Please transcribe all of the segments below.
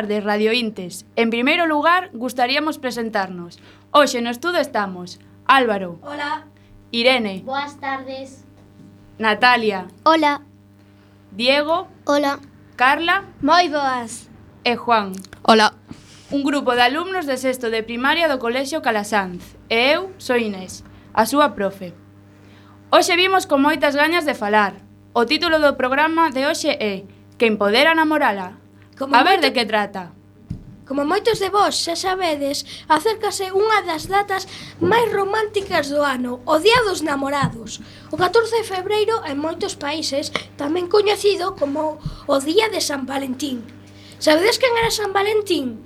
tardes, radiointes. En primeiro lugar, gustaríamos presentarnos. Hoxe no estudo estamos Álvaro. Hola. Irene. Boas tardes. Natalia. Hola. Diego. Hola. Carla. Moi boas. E Juan. Hola. Un grupo de alumnos de sexto de primaria do Colexio Calasanz. E eu sou Inés, a súa profe. Hoxe vimos con moitas gañas de falar. O título do programa de hoxe é Que empodera namorala, Como a ver moito... de que trata. Como moitos de vós xa sabedes, acércase unha das datas máis románticas do ano, o Día dos Namorados. O 14 de febreiro en moitos países tamén coñecido como o Día de San Valentín. Sabedes quen era San Valentín?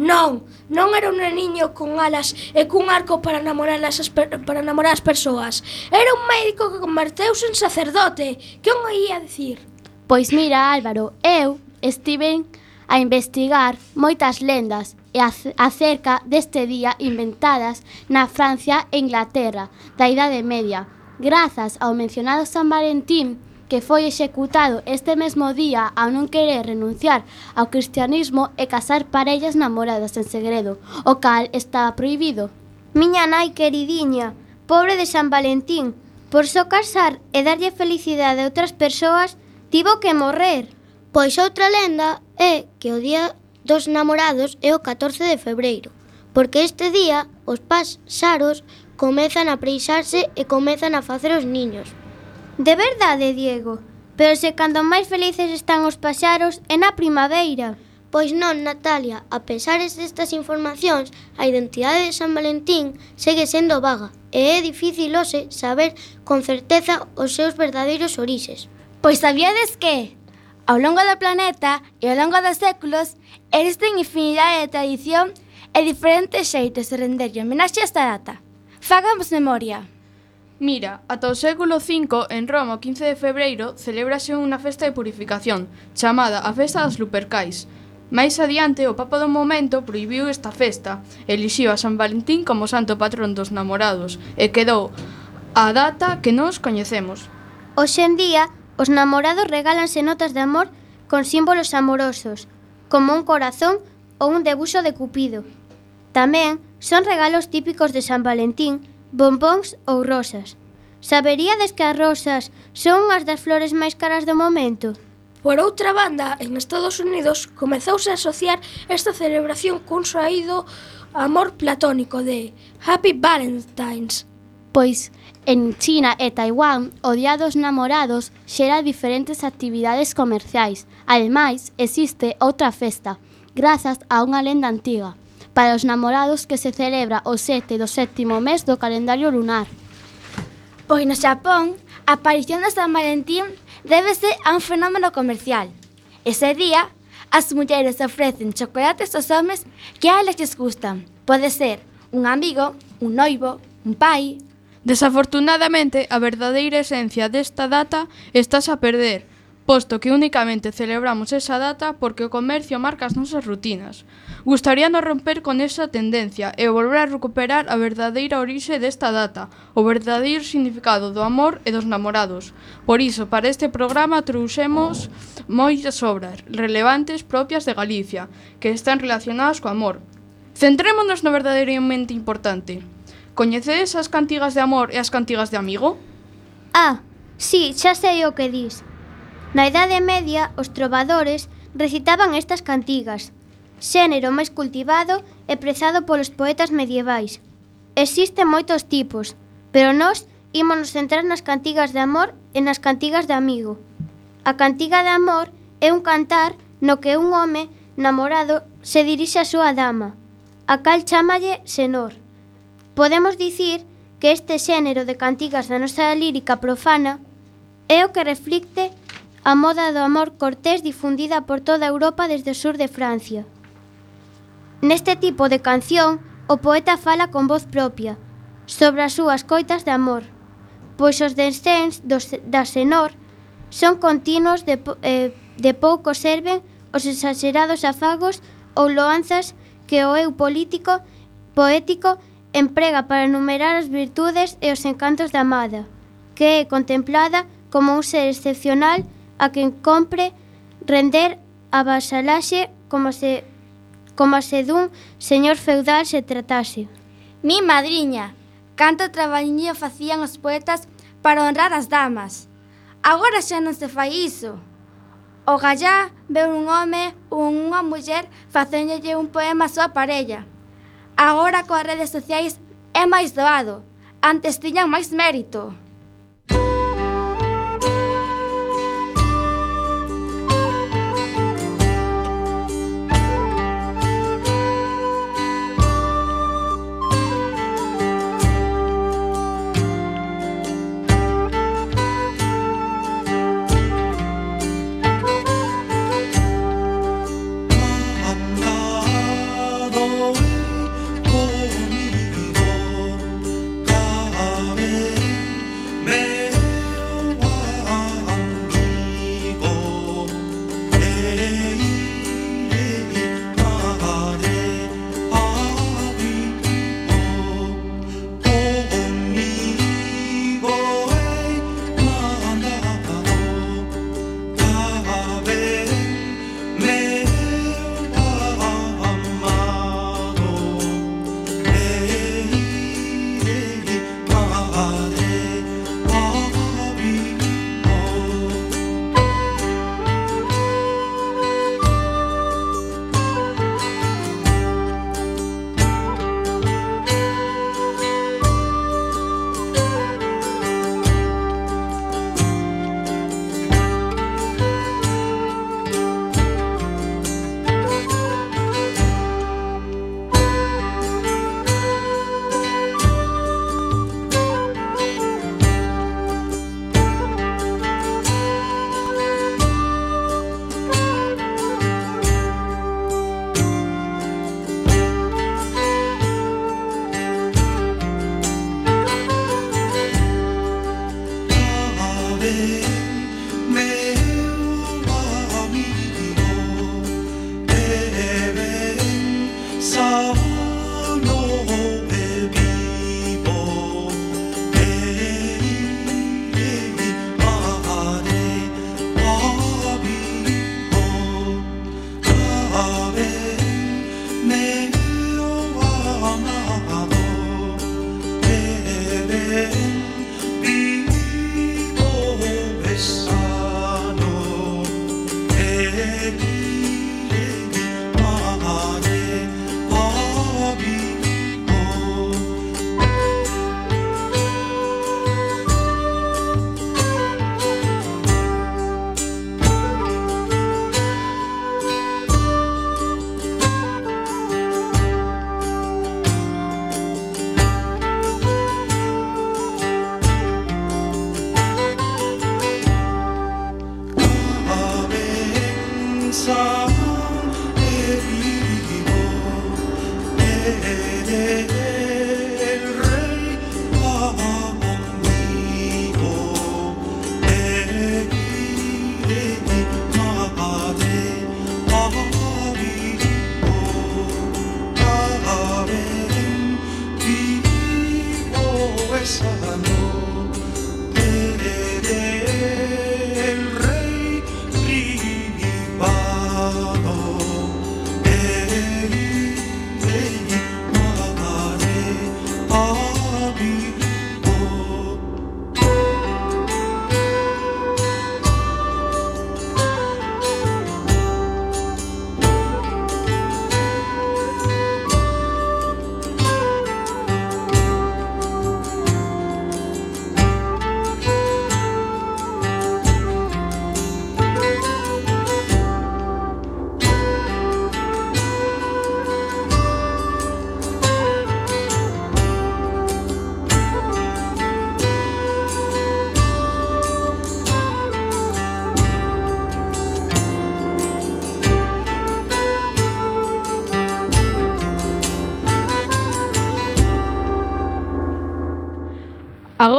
Non, non era un niño con alas e cun arco para namorar as, para namorar as persoas. Era un médico que converteuse en sacerdote. Que on ia dicir? Pois mira, Álvaro, eu estiven a investigar moitas lendas e acerca deste día inventadas na Francia e Inglaterra da Idade Media, grazas ao mencionado San Valentín que foi executado este mesmo día ao non querer renunciar ao cristianismo e casar parellas namoradas en segredo, o cal estaba prohibido. Miña nai queridiña, pobre de San Valentín, por só so casar e darlle felicidade a outras persoas, tivo que morrer. Pois outra lenda é que o día dos namorados é o 14 de febreiro, porque este día os paxaros comezan a preixarse e comezan a facer os niños. De verdade, Diego, pero se cando máis felices están os paxaros é na primavera. Pois non, Natalia, a pesar destas informacións, a identidade de San Valentín segue sendo vaga e é difícil hoxe saber con certeza os seus verdadeiros orixes. Pois sabíades que Ao longo do planeta e ao longo dos séculos existen infinidade de tradición e diferentes xeitos de renderlle homenaxe a esta data. Fagamos memoria. Mira, ata o século V, en Roma, o 15 de febreiro, celebrase unha festa de purificación, chamada a Festa das Lupercais. Mais adiante, o Papa do momento proibiu esta festa, elixiu a San Valentín como santo patrón dos namorados e quedou a data que nos coñecemos. Hoxe en día, Os namorados regálanse notas de amor con símbolos amorosos, como un corazón ou un debuxo de Cupido. Tamén son regalos típicos de San Valentín, bombóns ou rosas. Saberíades que as rosas son unhas das flores máis caras do momento? Por outra banda, en Estados Unidos comezouse a asociar esta celebración cun soaído amor platónico de Happy Valentine's, Pois en China e Taiwán o Día dos Namorados xera diferentes actividades comerciais. Ademais, existe outra festa, grazas a unha lenda antiga, para os namorados que se celebra o 7 do sétimo mes do calendario lunar. Pois no Xapón, a aparición de San Valentín débese a un fenómeno comercial. Ese día, as mulleres ofrecen chocolates aos homes que a eles les gustan. Pode ser un amigo, un noivo, un pai, Desafortunadamente, a verdadeira esencia desta data estás a perder, posto que únicamente celebramos esa data porque o comercio marca as nosas rutinas. Gustaríanos romper con esa tendencia e volver a recuperar a verdadeira orixe desta data, o verdadeiro significado do amor e dos namorados. Por iso, para este programa trouxemos moitas obras relevantes propias de Galicia, que están relacionadas co amor. Centrémonos no verdadeiramente importante, Coñecedes as cantigas de amor e as cantigas de amigo? Ah, sí, xa sei o que dis. Na Idade Media, os trovadores recitaban estas cantigas, xénero máis cultivado e prezado polos poetas medievais. Existen moitos tipos, pero nós ímonos centrar nas cantigas de amor e nas cantigas de amigo. A cantiga de amor é un cantar no que un home namorado se dirixe á súa dama, a cal chamalle senor. Podemos dicir que este xénero de cantigas da nosa lírica profana é o que reflicte a moda do amor cortés difundida por toda Europa desde o sur de Francia. Neste tipo de canción, o poeta fala con voz propia, sobre as súas coitas de amor, pois os descens dos, da senor son continuos de, eh, de pouco serven os exagerados afagos ou loanzas que o eu político poético emprega para enumerar as virtudes e os encantos da amada, que é contemplada como un ser excepcional a quen compre render a vasalaxe como se, como se dun señor feudal se tratase. Mi madriña, canto traballiño facían os poetas para honrar as damas. Agora xa non se fai iso. O gallá veu un home ou unha muller facéndolle un poema á súa parella. Agora coas redes sociais é máis doado. Antes tiñan máis mérito.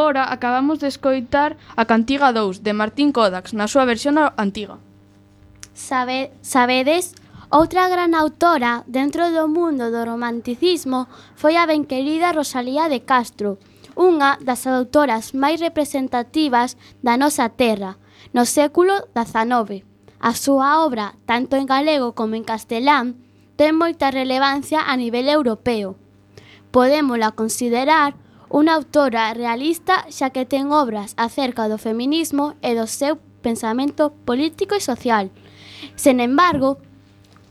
Agora acabamos de escoitar a Cantiga 2 de Martín Kodax na súa versión antiga. Sabe, sabedes, outra gran autora dentro do mundo do romanticismo foi a benquerida Rosalía de Castro, unha das autoras máis representativas da nosa terra, no século XIX. A súa obra, tanto en galego como en castelán, ten moita relevancia a nivel europeo. Podémola considerar Unha autora realista xa que ten obras acerca do feminismo e do seu pensamento político e social. Sen embargo,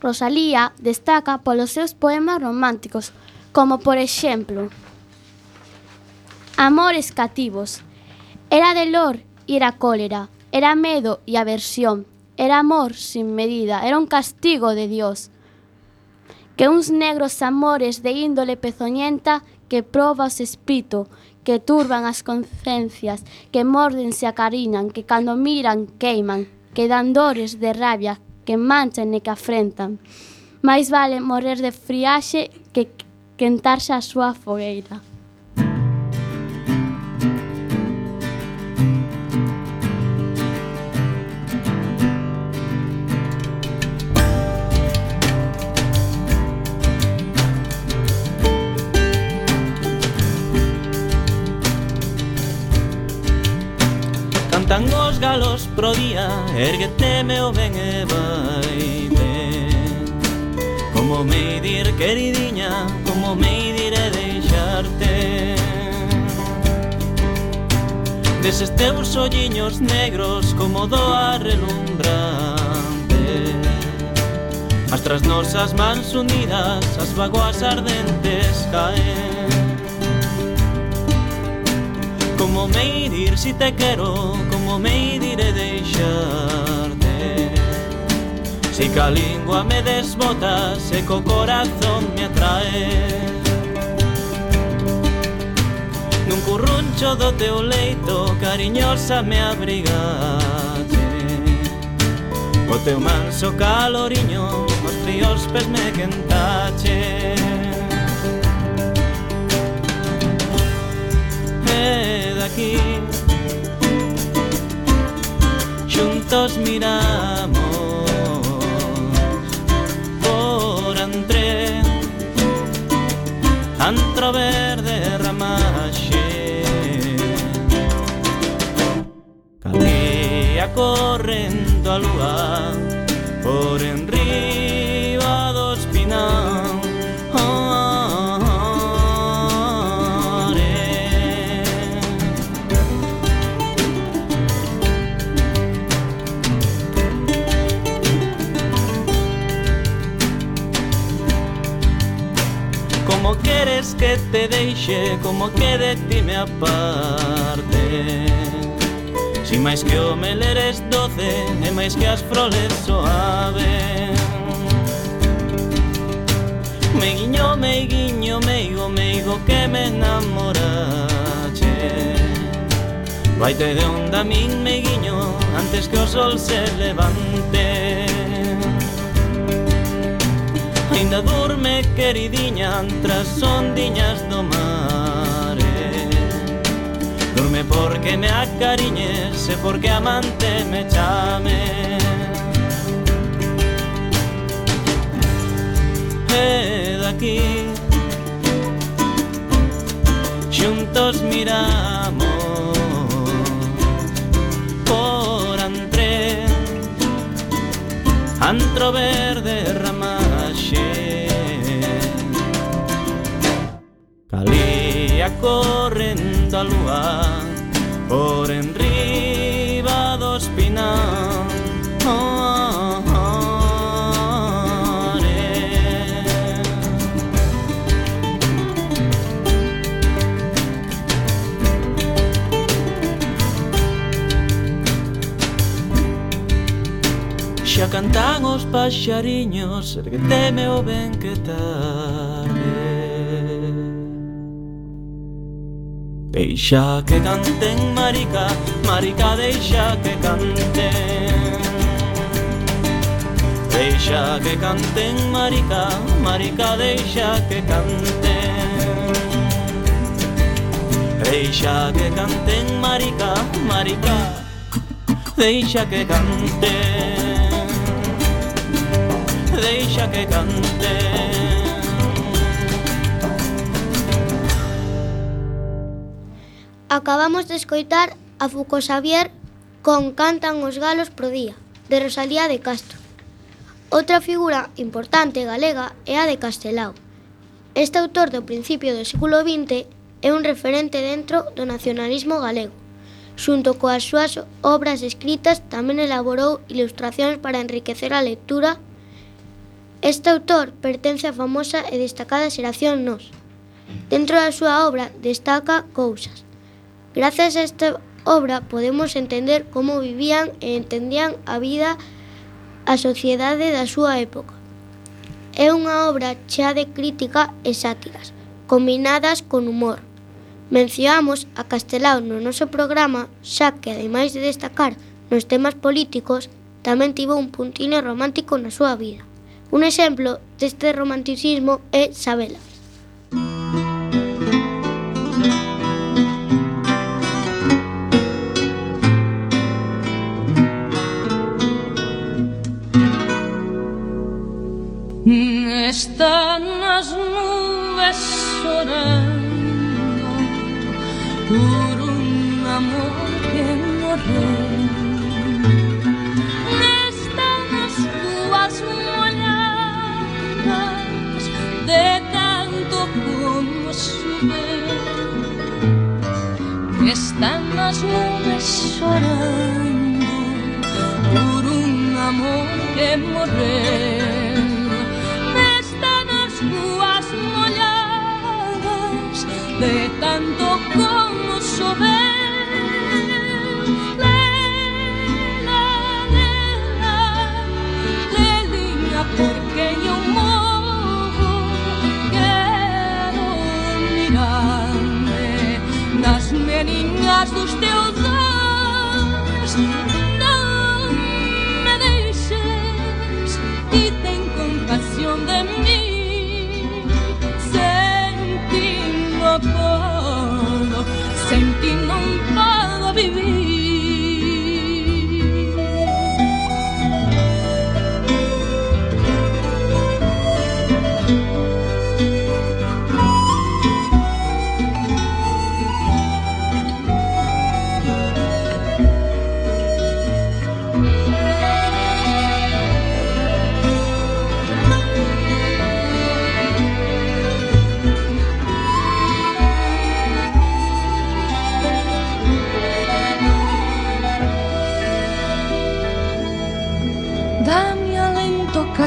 Rosalía destaca polos seus poemas románticos, como por exemplo Amores cativos. Era delor e era cólera, era medo e aversión, era amor sin medida, era un castigo de Dios. Que uns negros amores de índole pezoñenta que probas espírito, que turban as conciencias, que mordense a acarinan, que cando miran queiman, que dan dores de rabia, que manchan e que afrentan. Mais vale morrer de friaxe que quentarse a súa fogueira. Cantan os galos pro día, erguete meu ben e vai ben. Como me dir queridiña, como me dir e deixarte. Deses teus olliños negros como doa relumbrante. As tras nosas mans unidas, as vagoas ardentes caen. Como me dir si te quero, umidi de deixarte? Si ca lingua me desbotas e co corazón me atrae. Nun curruncho do teu leito cariñosa me abrigaste O teu manso caloriño os fríos pes me quentache. Eh, e daqui juntos miramos por entre antro verde ramaxe Calía correndo a lúa por enrique. te deixe como que de ti me aparte. Si máis que o mel eres doce e máis que as froles suave Me guiño, me guiño, meigo, meigo que me enamorache. Vaite de onda min, me guiño, antes que o sol se levante. Ainda dorme queridiña Tras ondiñas do mar Dorme porque me acariñes E porque amante me chame. E daqui Xuntos miramos Por antre Antro verde Calía correndo a lúa Por enriba do espinal oh, oh, oh, eh. Xa cantan os paxariños, ergueteme o ben que tal Deixa que canten, marica, marica, deixa que canten. Deixa que canten, marica, marica, deixa que canten. Deixa que canten, marica, marica, deixa que canten. Deixa que canten. Acabamos de escoitar a Fuco Xavier con Cantan os galos pro día, de Rosalía de Castro. Outra figura importante galega é a de Castelao. Este autor do principio do século XX é un referente dentro do nacionalismo galego. Xunto coas súas obras escritas tamén elaborou ilustracións para enriquecer a lectura. Este autor pertence á famosa e destacada xeración Nos. Dentro da súa obra destaca Cousas, Gracias a esta obra podemos entender como vivían e entendían a vida a sociedade da súa época. É unha obra chea de crítica e sátiras, combinadas con humor. Mencionamos a Castelao no noso programa, xa que, ademais de destacar nos temas políticos, tamén tivo un puntino romántico na súa vida. Un exemplo deste romanticismo é Sabela. Música Están las nubes orando por un amor que no. Están las uvas moradas de tanto como sube. Están las nubes orando por un amor que morre. De tanto como sober, lela, lela, lelinha, porque yo moro, quiero mirarme, nas meninas dos tíos.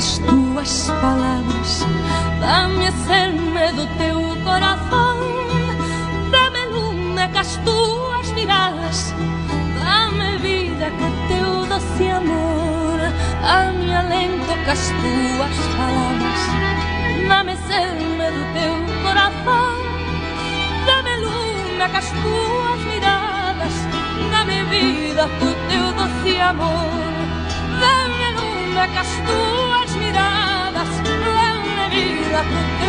as tuas palavras, dá-me a cena do teu coração, dá-me lume com as tuas miradas, dá-me vida com teu doce amor, dá-me alento com as tuas palavras, dá-me cena do teu coração, dá-me lume com as tuas miradas, dá-me vida com teu doce amor, dá-me lume com as tuas up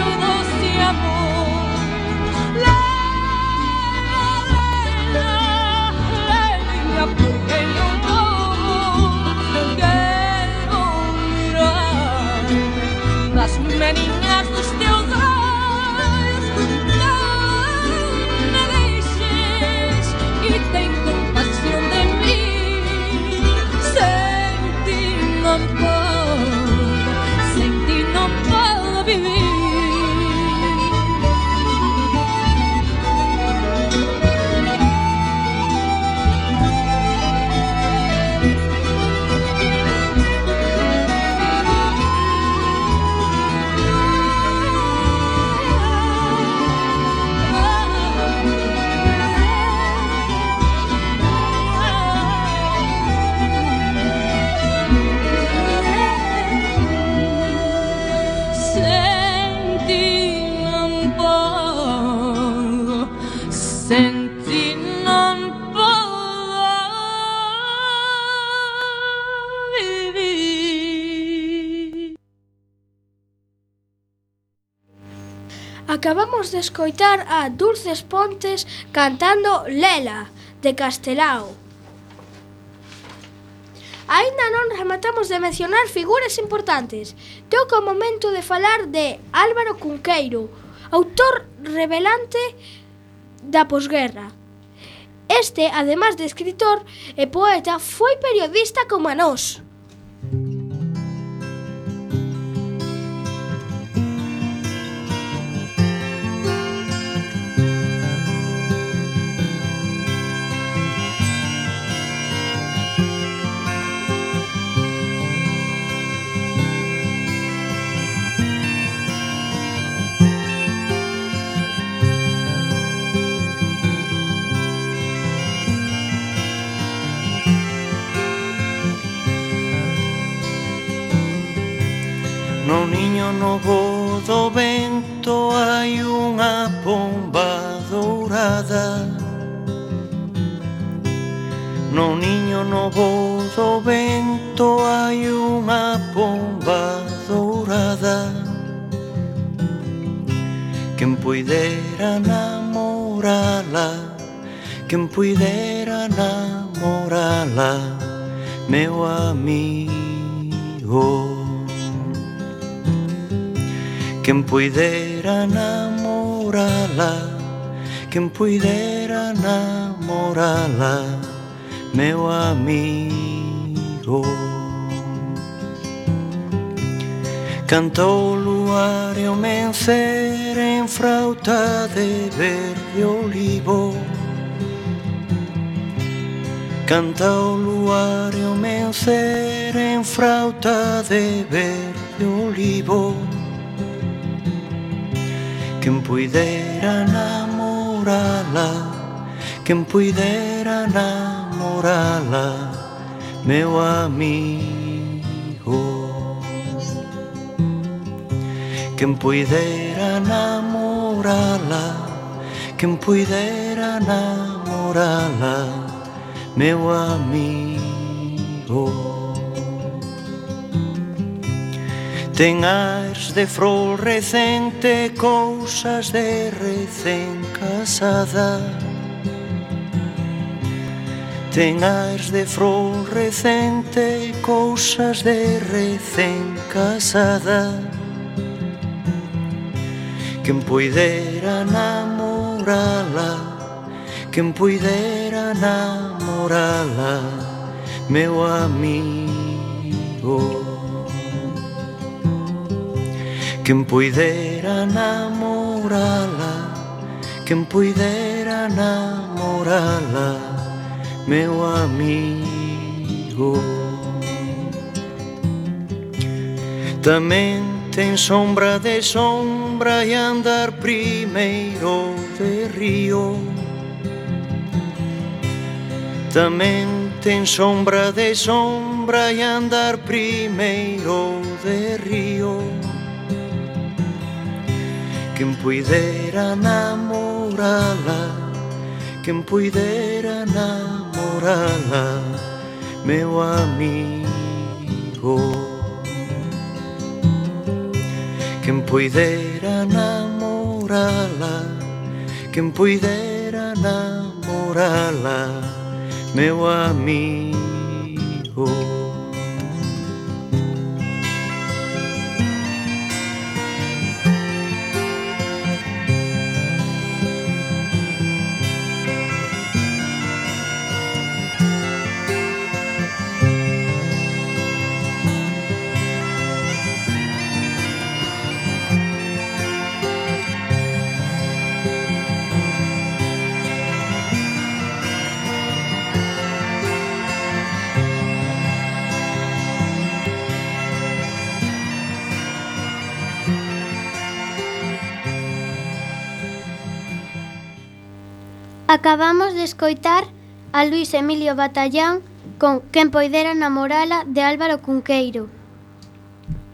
Acabamos de escoitar a Dulces Pontes cantando Lela, de Castelao. Ainda non rematamos de mencionar figuras importantes. Toca o momento de falar de Álvaro Cunqueiro, autor revelante da posguerra. Este, además de escritor e poeta, foi periodista como a nós. puidera namorala Quen puidera namorala Meu amigo. Quen puidera namorala Quen puidera namorala Meu amigo. Cantou luar e o mencer en frauta de verde olivo. Cantou luar e o mencer en frauta de verde olivo. Quen puidera namorala Quen puidera namorala Meu amigo. Quen puidera namorala Quen puidera namorala Meu amigo. Ten de flor recente Cousas de recén casada. Ten de flor recente Cousas de recén casada. Quen poidera namorala Quen poidera namorala Meu amigo. Quen poidera namorala Quen poidera namorala Meu amigo. Tamén ten sombra de sombra e andar primeiro de río. Tamén ten sombra de sombra e andar primeiro de río. Quen puidera namorala Quen puidera namorala Meu amigo. Quen poidera namorala Quen poidera namorala Meu amigo. Acabamos de escoitar a Luis Emilio Batallán con Quen poidera namorala de Álvaro Cunqueiro.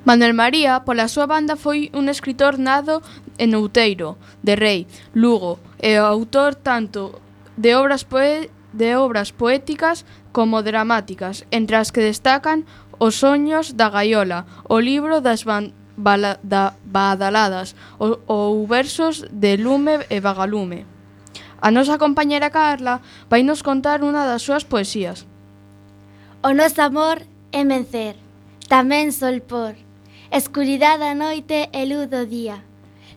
Manuel María, pola súa banda, foi un escritor nado en Outeiro, de Rei, Lugo, e autor tanto de obras, poe de obras poéticas como dramáticas, entre as que destacan Os soños da gaiola, o libro das ban bala da badaladas ou versos de lume e vagalume. A nosa compañera Carla vai nos contar unha das súas poesías. O noso amor é vencer, tamén solpor, escuridade da noite e luz do día,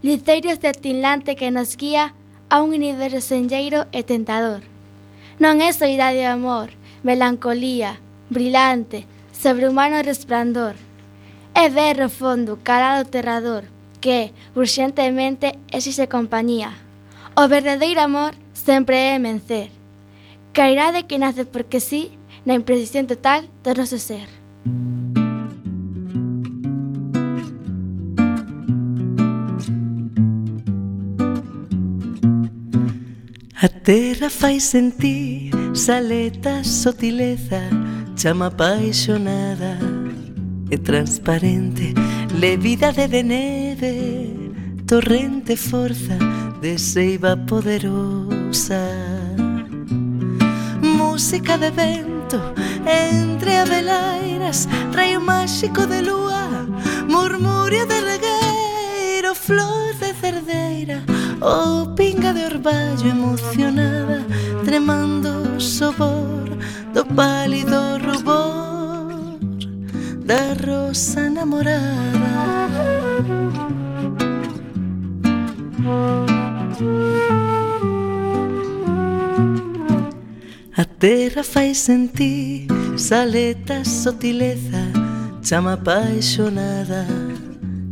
liceiros de atinlante que nos guía a un universo senlleiro e tentador. Non é soidade de amor, melancolía, brilante, sobrehumano resplandor. É ver o fondo, calado terrador, que, urxentemente, exixe compañía. O verdadeiro amor sempre é vencer. Cairade que nace porque sí, na imprecisión total do noso ser. A terra fai sentir saleta sotileza, chama apaixonada e transparente, levida de neve, torrente forza, de seiva poderosa. Música de vento entre avelairas Rei máxico de lúa, murmurio de regueiro Flor de cerdeira, ou pinga de orballo emocionada Tremando o sobor do pálido rubor Da rosa enamorada. Música A terra fai sentir saleta sotileza Chama apaixonada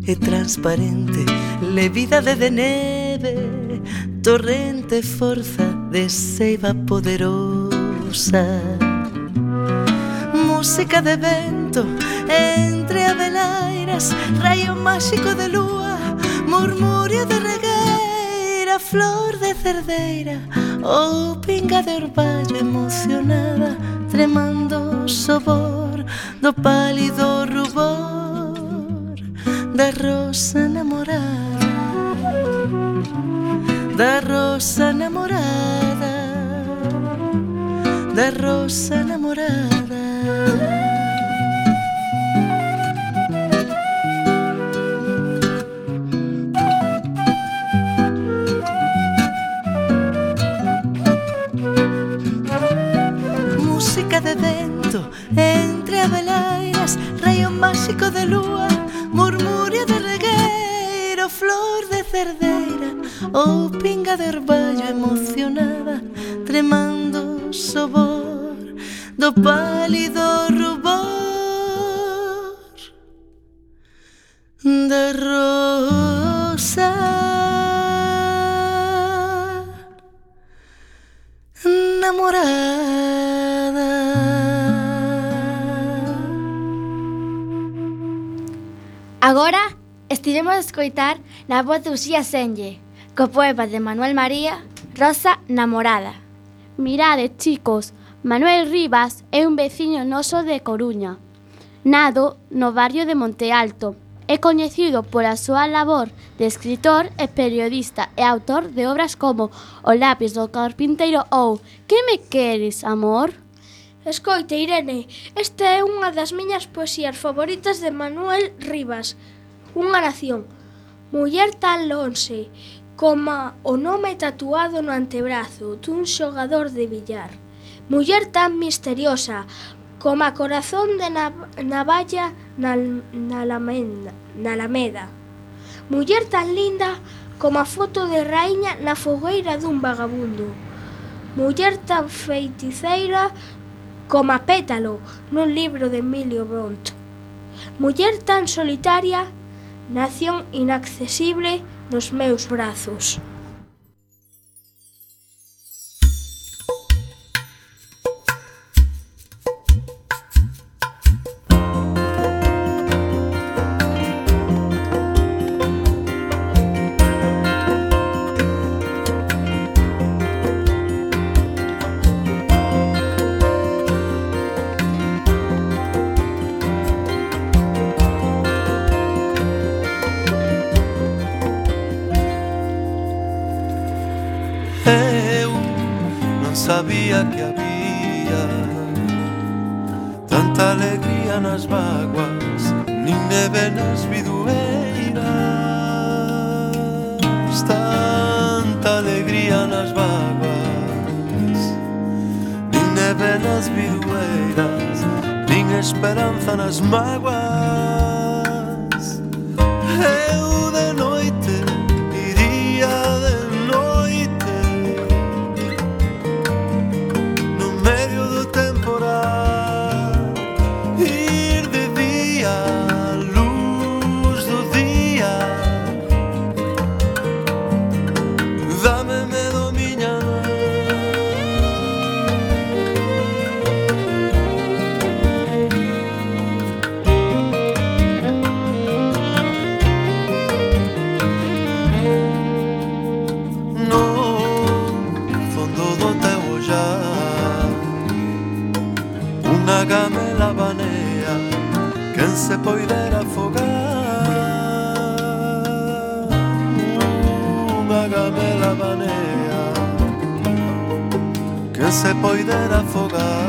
e transparente. Levida de neve, torrente forza De seiva poderosa. Música de vento entre avelairas Rayo máxico de lúa, murmurio de flor de cerdeira Ou pinga de orballo emocionada Tremando o sobor do pálido rubor Da rosa enamorada Da rosa enamorada Da rosa enamorada. barca de vento entre abelairas Rayo máxico de lúa, murmurio de regueiro Flor de cerdeira ou pinga de orballo emocionada Tremando sobor do pálido rubor de rosa. namorada Agora estivemos a escoitar na voz de Uxía Senlle, co poema de Manuel María, Rosa Namorada. Mirade, chicos, Manuel Rivas é un veciño noso de Coruña. Nado no barrio de Monte Alto. É coñecido pola súa labor de escritor e periodista e autor de obras como O lápis do carpinteiro ou Que me queres, amor? Escoite, Irene, esta é unha das miñas poesías favoritas de Manuel Rivas, Unha nación. Muller tan lonxe, coma o nome tatuado no antebrazo dun xogador de billar. Muller tan misteriosa, coma corazón de nav navalla na, na, na lameda. Muller tan linda, coma foto de raíña na fogueira dun vagabundo. Muller tan feiticeira coma pétalo nun libro de Emilio Brontë. Muller tan solitaria, nación inaccesible nos meus brazos. que había Tanta alegría nas vaguas Nin neve nas vidueiras Tanta alegría nas vaguas Nin neve nas vidueiras Nin esperanza nas maguas poider afogar. Unha gamela banea Que se poider afogar.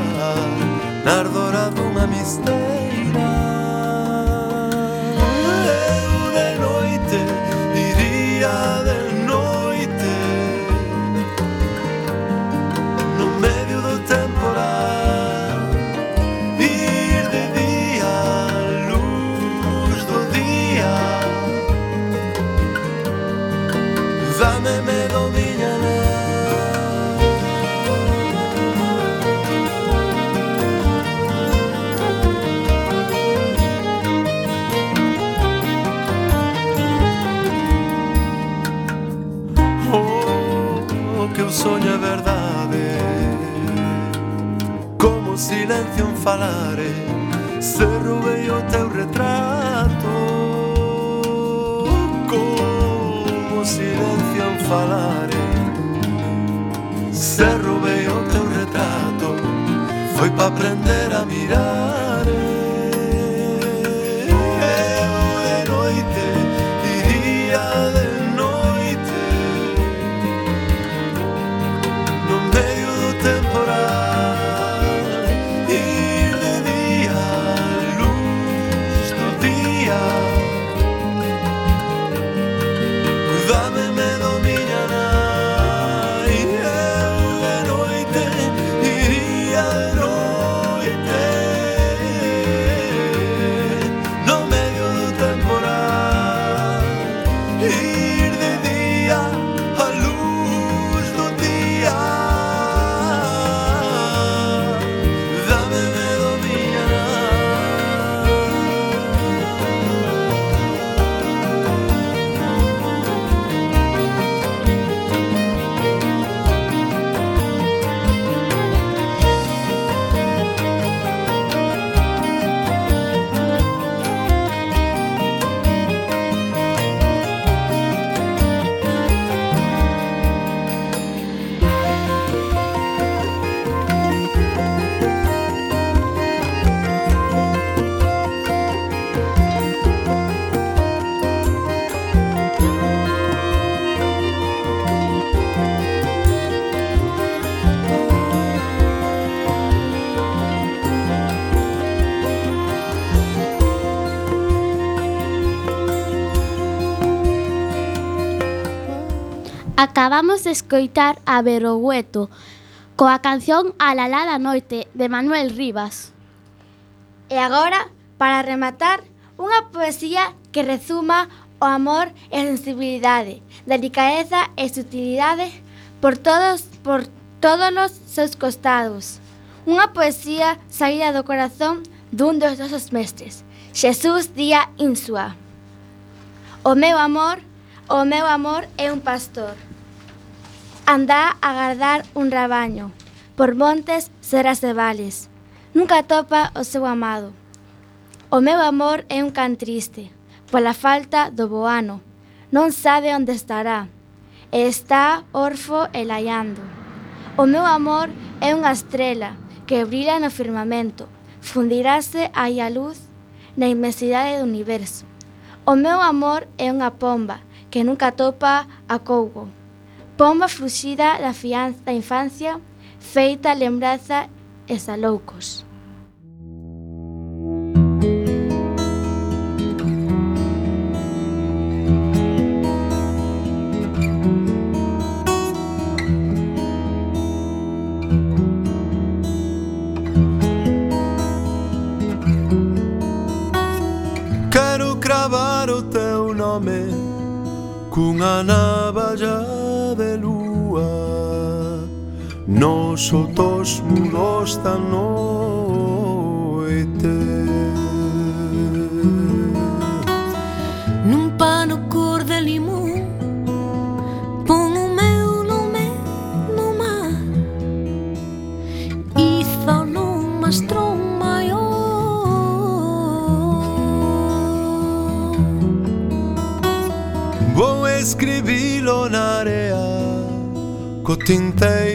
Acabamos de escoitar a Berogüeto coa canción Alalá da noite de Manuel Rivas. E agora, para rematar, unha poesía que rezuma o amor e sensibilidade, delicadeza e sutilidade por todos por todos os seus costados. Unha poesía saída do corazón dun dos nosos mestres, Xesús Díaz Insua. O meu amor, o meu amor é un pastor. Andá a agardar un rabaño, por montes, serras e vales. Nunca topa o seu amado. O meu amor é un can triste, pola falta do boano. Non sabe onde estará, e está orfo e laiando. O meu amor é unha estrela que brila no firmamento, fundirase aí a luz na inmensidade do universo. O meu amor é unha pomba que nunca topa a cougo. Pomba fuxida da fianza da infancia, feita lembranza e saloucos. sotto osmuro da noite Num pano cor de limão Põe o meu nome no mar E só numa maior. Vou escrevi-lo na areia Com tintei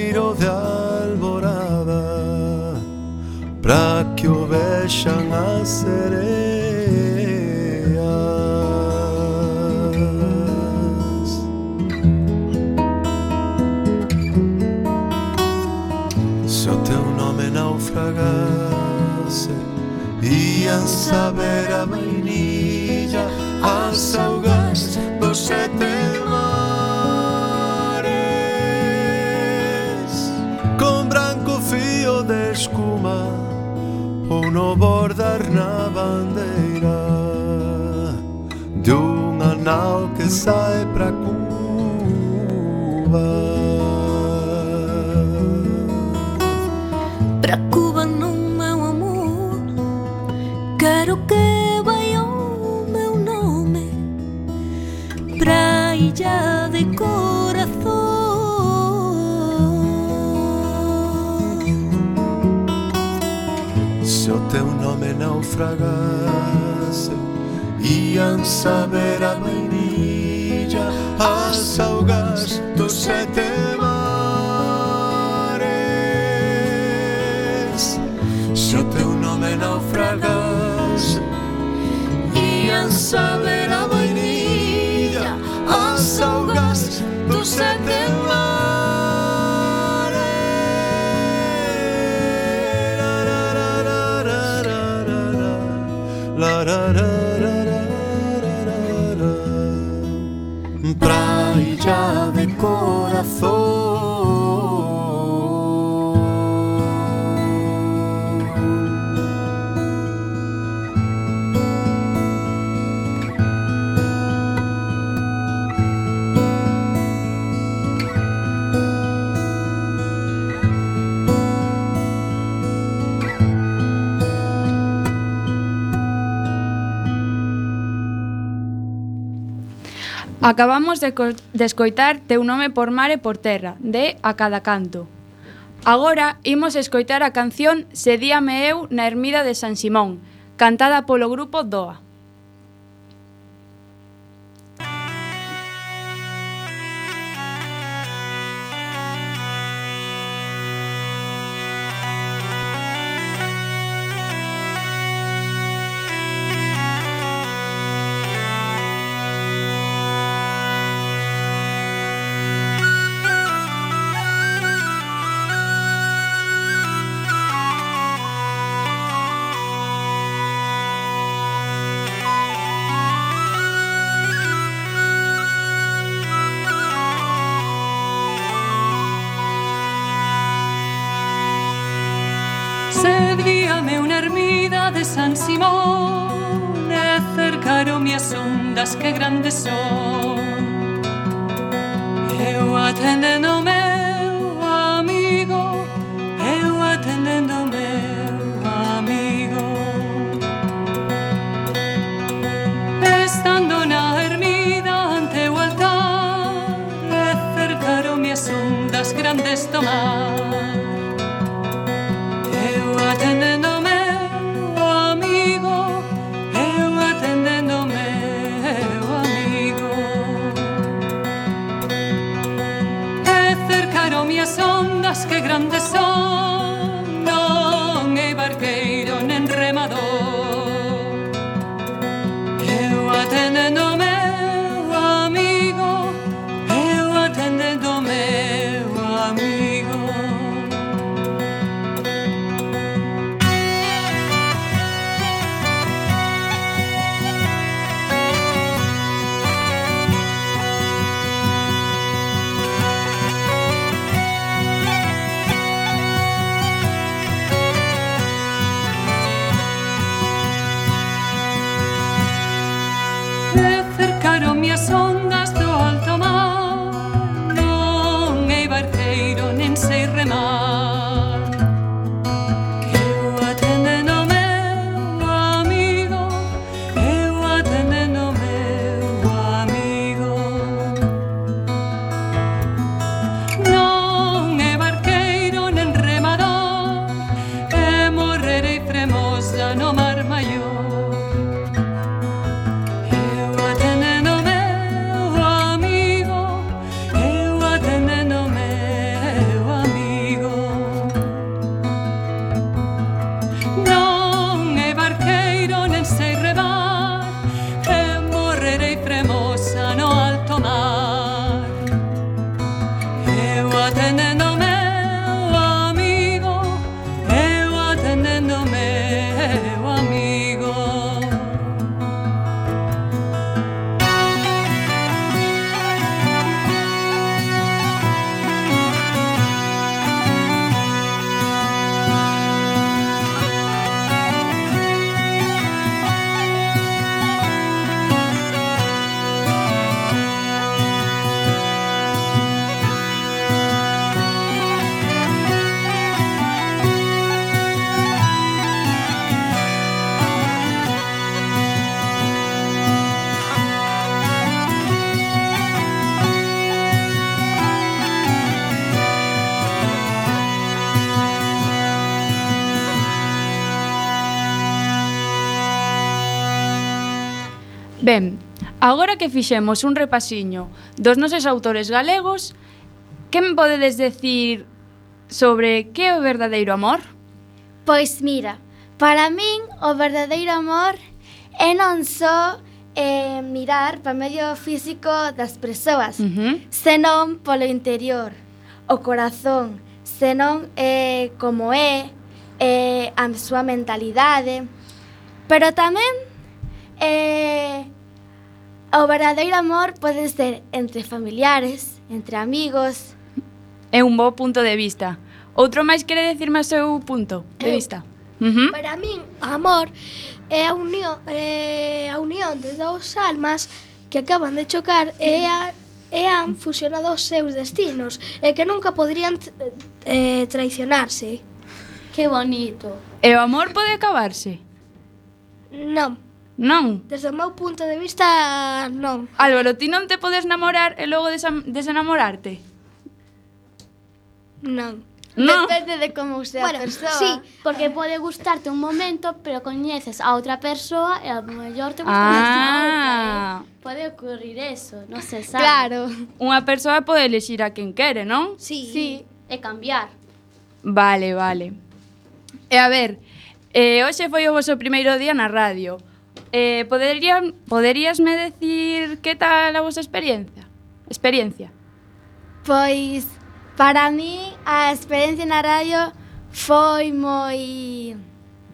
sinal que sai para Cuba. Pra Cuba não, meu amor, quero que venha o meu nome, pra ilha de coração. Se o teu nome naufragar criança ver a vainilla as augas dos sete mares. Se o teu nome naufragas ian saber a vainilla as augas dos sete Acabamos de, de escoitar Teu nome por mar e por terra, de A cada canto. Agora imos escoitar a canción Se eu na ermida de San Simón, cantada polo grupo DOA. vexo minhas ondas que grandes son. Eu atendei Ben, agora que fixemos un repasiño dos nosos autores galegos, que me podedes decir sobre que é o verdadeiro amor? Pois mira, para min o verdadeiro amor é non só eh, mirar para medio físico das persoas, uh -huh. senón polo interior, o corazón, senón eh, como é, eh, a súa mentalidade, pero tamén eh, O verdadeiro amor pode ser entre familiares, entre amigos... É un bo punto de vista. Outro máis quere decirme o seu punto de vista. Eu, uh -huh. Para min, amor é a unión, é a unión de dous almas que acaban de chocar e, a, e han fusionado os seus destinos e que nunca podrían eh, traicionarse. Que bonito. E o amor pode acabarse? Non. Non. Desde o meu punto de vista, non. Álvaro, ti non te podes namorar e logo desenamorarte? Non. non. Depende de como sea bueno, a persoa. Sí, porque pode gustarte un momento, pero coñeces a outra persoa e a mellor te gusta ah. outra. Pode ocurrir eso, non se sabe. Claro. Unha persoa pode elegir a quen quere, non? Sí. sí. E cambiar. Vale, vale. E a ver, eh, hoxe foi o voso primeiro día na radio. Eh, poderían, poderíasme decir que tal a vosa experiencia? Experiencia. Pois para mí a experiencia na radio foi moi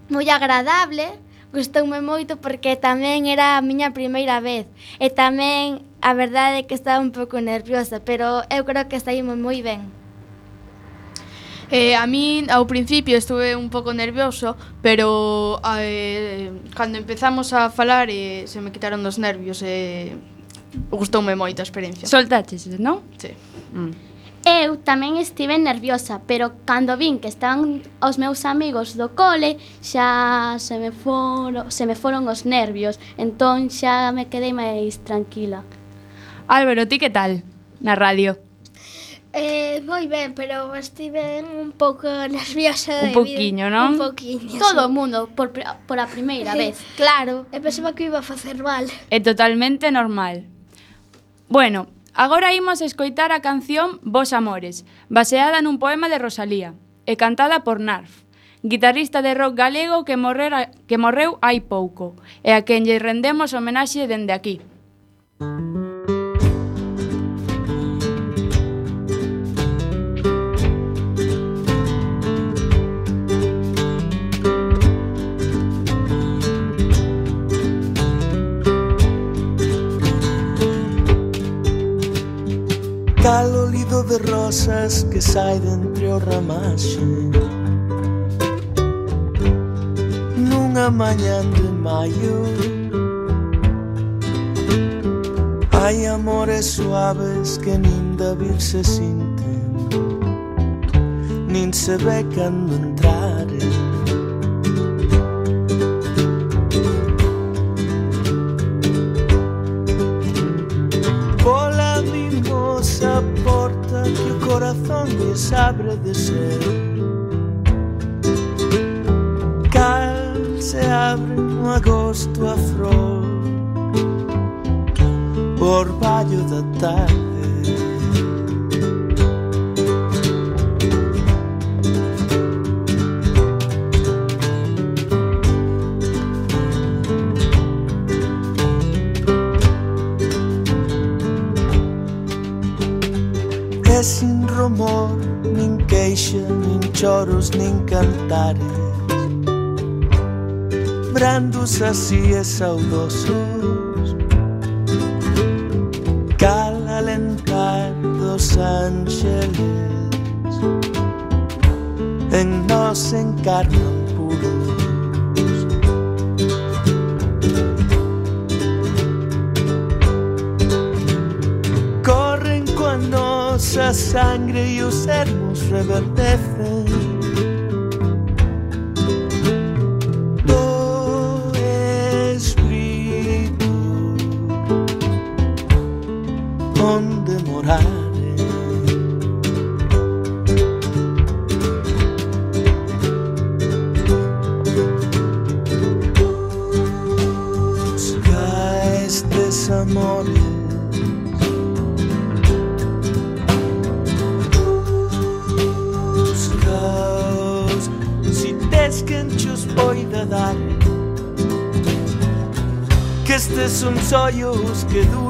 moi agradable, gustoume moito porque tamén era a miña primeira vez e tamén a verdade é que estaba un pouco nerviosa, pero eu creo que saímos moi ben. Eh, a min ao principio estuve un pouco nervioso, pero eh, cando empezamos a falar eh, se me quitaron dos nervios e eh, gustoume moito a experiencia. Soltaches, non? Sí. Mm. Eu tamén estive nerviosa, pero cando vin que estaban os meus amigos do cole, xa se me foron, se me foron os nervios, entón xa me quedei máis tranquila. Álvaro, ti que tal na radio? Eh, moi ben, pero estive un pouco nerviosa de Un pouquiño, non? Un pouquiño. Todo o sí. mundo por, por a primeira sí. vez. Claro, e pensaba que iba a facer mal. É totalmente normal. Bueno, agora imos escoitar a canción Vos Amores, baseada nun poema de Rosalía e cantada por Narf, guitarrista de rock galego que, morrera, que morreu hai pouco e a quen lle rendemos homenaxe dende aquí. Música cal olido de rosas que sai de entre o ramaxe. Nunha mañan de maio. Hai amores suaves que nin da vir se sinten. Nin se ve cando entraren. les ser Cal se abre no agosto a flor, orvalho da tarde. amor nation choros ni cantares, brandos así es saudosos, cal ángeles, en nos encarnan puros. Corren con nossa sangre y usted Of a death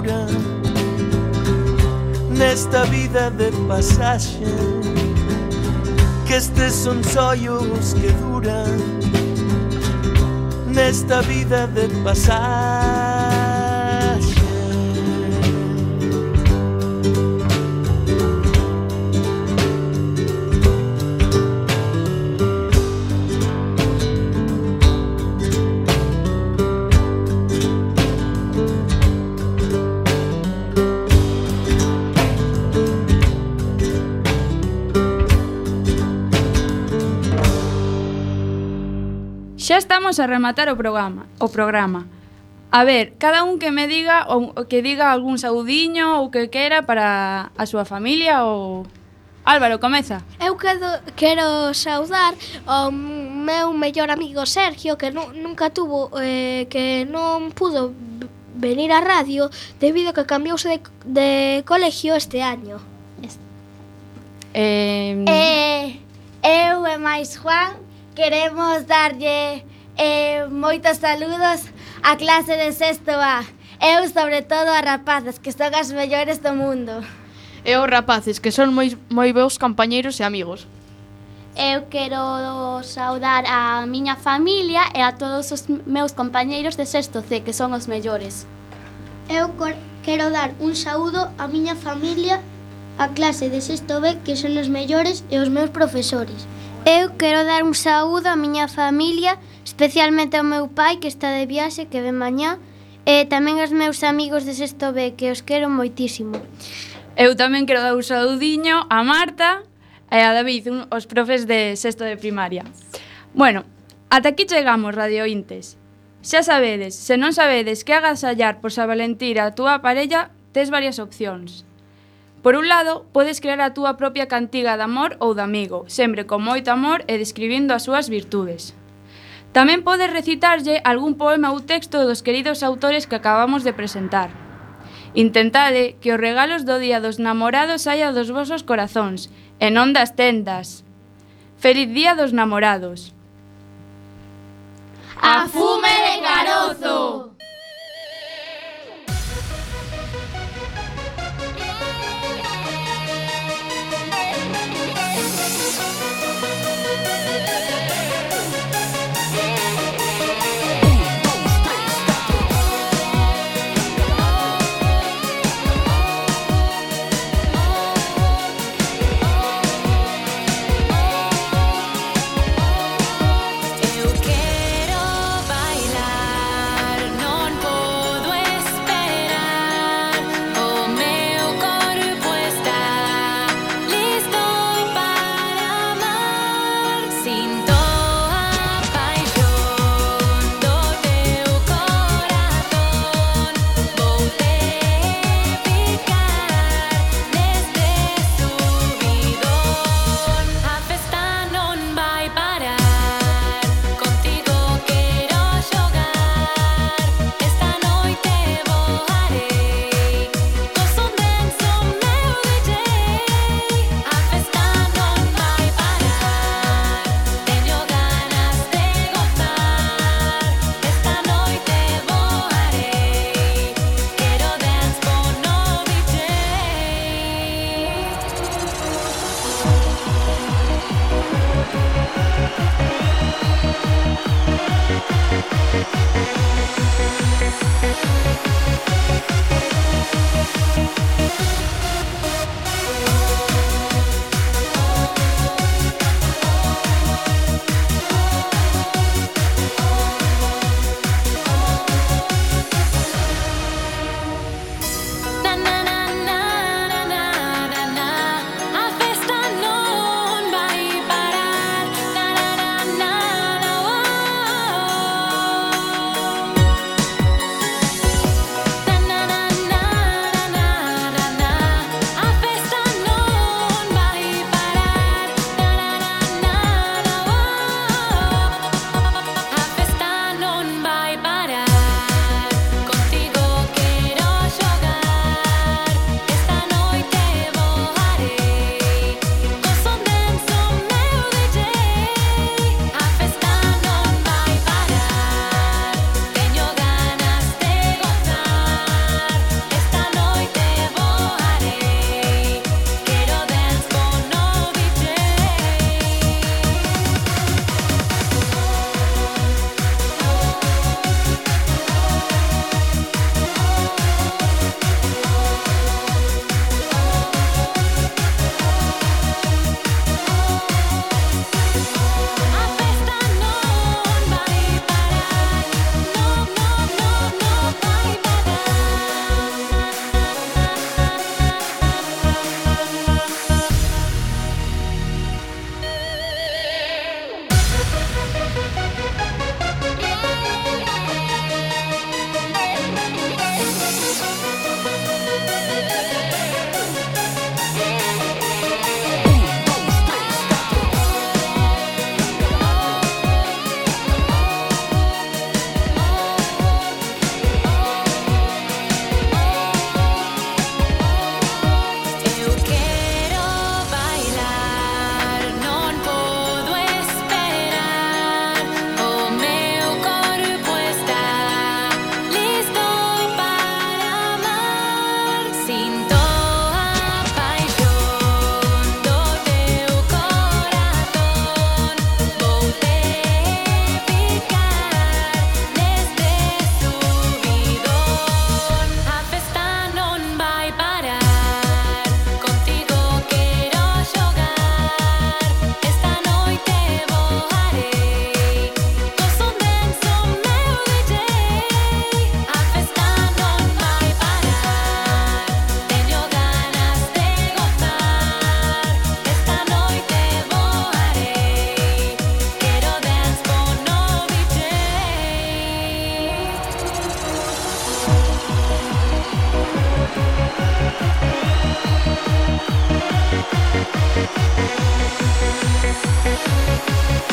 pura nesta vida de pasaxe. Que estes son sollos que duran nesta vida de pasaxe. Xa estamos a rematar o programa, o programa. A ver, cada un que me diga ou que diga algún saudiño ou que quera para a súa familia ou Álvaro, comeza. Eu quero, quero saudar ao meu mellor amigo Sergio que nu, nunca tuvo eh, que non pudo venir á radio debido a que cambiouse de, de colegio este año. Eh... eh eu e máis Juan queremos darlle eh, moitos saludos á clase de sexto A. Eu, sobre todo, a rapazas, que son as mellores do mundo. E os rapaces, que son moi, moi bons compañeiros e amigos. Eu quero saudar a miña familia e a todos os meus compañeiros de sexto C, que son os mellores. Eu quero dar un saúdo á miña familia, a clase de sexto B, que son os mellores, e os meus profesores. Eu quero dar un saúdo á miña familia, especialmente ao meu pai que está de viaxe, que ven mañá, e tamén aos meus amigos de Sexto B, que os quero moitísimo. Eu tamén quero dar un saudiño a Marta e a David, un, os profes de Sexto de Primaria. Bueno, ata aquí chegamos, Radio Intes. Xa sabedes, se non sabedes que agasallar por San Valentín a túa parella, tes varias opcións. Por un lado, podes crear a túa propia cantiga de amor ou de amigo, sempre con moito amor e describindo as súas virtudes. Tamén podes recitarlle algún poema ou texto dos queridos autores que acabamos de presentar. Intentade que os regalos do Día dos Namorados saia dos vosos corazóns, e non das tendas. Feliz Día dos Namorados. A fume de carozo!